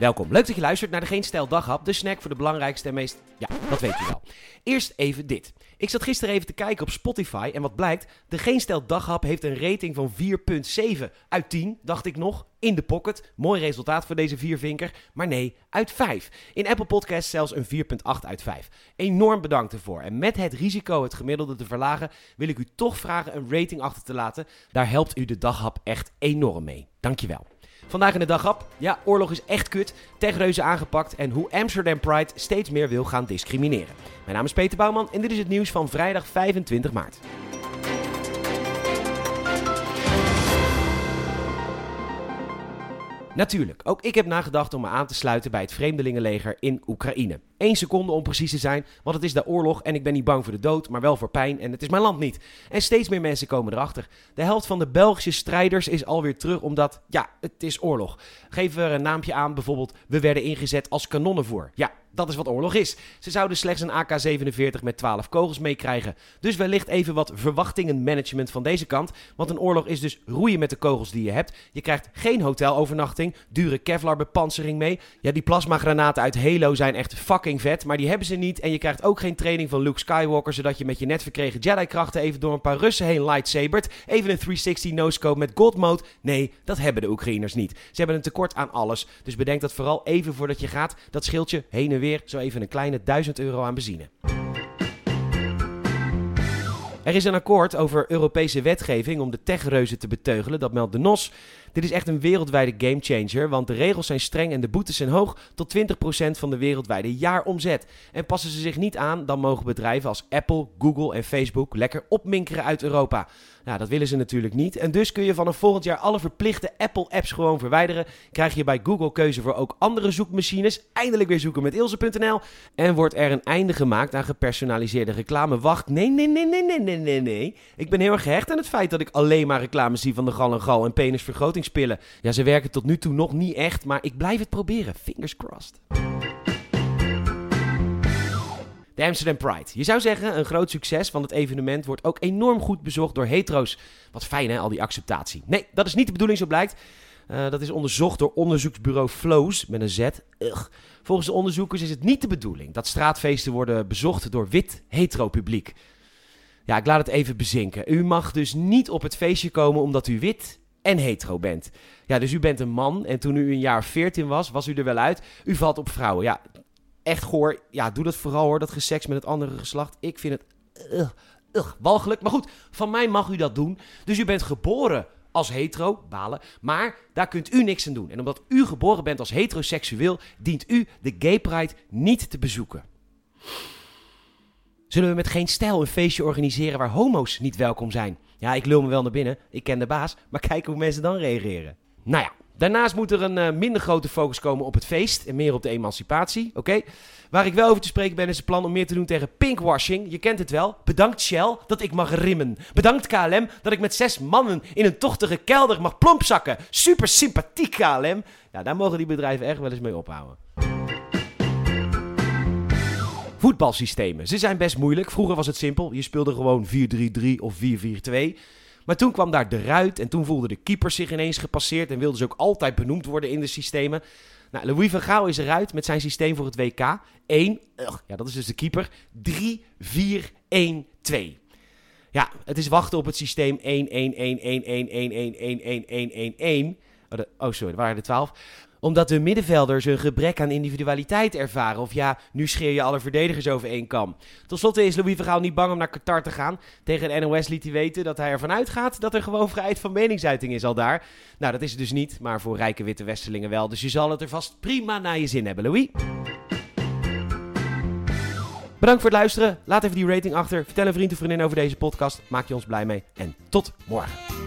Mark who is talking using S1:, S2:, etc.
S1: Welkom. Leuk dat je luistert naar de Geen Daghap, de snack voor de belangrijkste en meest... Ja, dat weet je wel. Eerst even dit. Ik zat gisteren even te kijken op Spotify en wat blijkt, de Geen Stijl Daghap heeft een rating van 4.7 uit 10, dacht ik nog, in de pocket. Mooi resultaat voor deze viervinker, maar nee, uit 5. In Apple Podcasts zelfs een 4.8 uit 5. Enorm bedankt ervoor. En met het risico het gemiddelde te verlagen, wil ik u toch vragen een rating achter te laten. Daar helpt u de Daghap echt enorm mee. Dankjewel. Vandaag in de daghap. Ja, oorlog is echt kut. Techreuzen aangepakt en hoe Amsterdam Pride steeds meer wil gaan discrimineren. Mijn naam is Peter Bouwman en dit is het nieuws van vrijdag 25 maart. Natuurlijk, ook ik heb nagedacht om me aan te sluiten bij het Vreemdelingenleger in Oekraïne. Eén seconde om precies te zijn, want het is daar oorlog en ik ben niet bang voor de dood, maar wel voor pijn en het is mijn land niet. En steeds meer mensen komen erachter. De helft van de Belgische strijders is alweer terug omdat, ja, het is oorlog. Geef er een naampje aan, bijvoorbeeld, we werden ingezet als kanonnenvoer. Ja, dat is wat oorlog is. Ze zouden slechts een AK-47 met 12 kogels meekrijgen. Dus wellicht even wat verwachtingenmanagement van deze kant. Want een oorlog is dus roeien met de kogels die je hebt. Je krijgt geen hotelovernachting, dure Kevlar bepansering mee. Ja, die plasmagranaten uit Halo zijn echt fucking vet, maar die hebben ze niet. En je krijgt ook geen training van Luke Skywalker, zodat je met je net verkregen Jedi-krachten even door een paar Russen heen lightsabert. Even een 360 no-scope met God mode. Nee, dat hebben de Oekraïners niet. Ze hebben een tekort aan alles. Dus bedenk dat vooral even voordat je gaat. Dat scheelt je heen en weer zo even een kleine 1000 euro aan benzine. Er is een akkoord over Europese wetgeving om de techreuzen te beteugelen, dat meldt de NOS. Dit is echt een wereldwijde gamechanger, want de regels zijn streng en de boetes zijn hoog tot 20% van de wereldwijde jaaromzet. En passen ze zich niet aan, dan mogen bedrijven als Apple, Google en Facebook lekker opminkeren uit Europa. Nou, dat willen ze natuurlijk niet. En dus kun je vanaf volgend jaar alle verplichte Apple-apps gewoon verwijderen. Krijg je bij Google keuze voor ook andere zoekmachines. Eindelijk weer zoeken met Ilse.nl. En wordt er een einde gemaakt aan gepersonaliseerde reclame. Wacht, nee, nee, nee, nee, nee, nee, nee, nee. Ik ben heel erg gehecht aan het feit dat ik alleen maar reclames zie van de gal en gal en penisvergrotingspillen. Ja, ze werken tot nu toe nog niet echt, maar ik blijf het proberen. Fingers crossed. De Amsterdam Pride. Je zou zeggen, een groot succes van het evenement wordt ook enorm goed bezocht door hetero's. Wat fijn hè, al die acceptatie. Nee, dat is niet de bedoeling zo blijkt. Uh, dat is onderzocht door onderzoeksbureau Flows met een Z. Ugh. Volgens de onderzoekers is het niet de bedoeling dat straatfeesten worden bezocht door wit hetero publiek. Ja, ik laat het even bezinken. U mag dus niet op het feestje komen omdat u wit en hetero bent. Ja, dus u bent een man en toen u een jaar 14 was, was u er wel uit. U valt op vrouwen. Ja, echt goor. Ja, doe dat vooral hoor, dat geseks met het andere geslacht. Ik vind het uh, walgelijk. Maar goed, van mij mag u dat doen. Dus u bent geboren als hetero, balen. Maar daar kunt u niks aan doen. En omdat u geboren bent als heteroseksueel, dient u de Gay Pride niet te bezoeken. Zullen we met geen stijl een feestje organiseren waar homo's niet welkom zijn? Ja, ik lul me wel naar binnen. Ik ken de baas. Maar kijk hoe mensen dan reageren. Nou ja, Daarnaast moet er een uh, minder grote focus komen op het feest en meer op de emancipatie. Oké. Waar ik wel over te spreken ben, is het plan om meer te doen tegen pinkwashing. Je kent het wel. Bedankt Shell dat ik mag rimmen. Bedankt KLM dat ik met zes mannen in een tochtige kelder mag plompzakken. Super sympathiek KLM. Ja, daar mogen die bedrijven echt wel eens mee ophouden. Voetbalsystemen. Ze zijn best moeilijk. Vroeger was het simpel. Je speelde gewoon 4-3-3 of 4-4-2. Maar toen kwam daar de ruit en toen voelde de keeper zich ineens gepasseerd en wilde ze ook altijd benoemd worden in de systemen. Nou, Louis van Gaal is eruit met zijn systeem voor het WK. 1, ja, dat is dus de keeper. 3, 4, 1, 2. Ja, het is wachten op het systeem 1, 1, 1, 1, 1, 1, 1, 1, 1, 1, 1, 1. Oh, sorry, er waren er 12 omdat de middenvelders een gebrek aan individualiteit ervaren. Of ja, nu scheer je alle verdedigers over één kam. Tot slot is Louis Vergaal niet bang om naar Qatar te gaan. Tegen de NOS liet hij weten dat hij ervan uitgaat dat er gewoon vrijheid van meningsuiting is al daar. Nou, dat is het dus niet, maar voor rijke witte Westerlingen wel. Dus je zal het er vast prima naar je zin hebben, Louis. Bedankt voor het luisteren. Laat even die rating achter. Vertel een vriend of vriendin over deze podcast. Maak je ons blij mee. En tot morgen.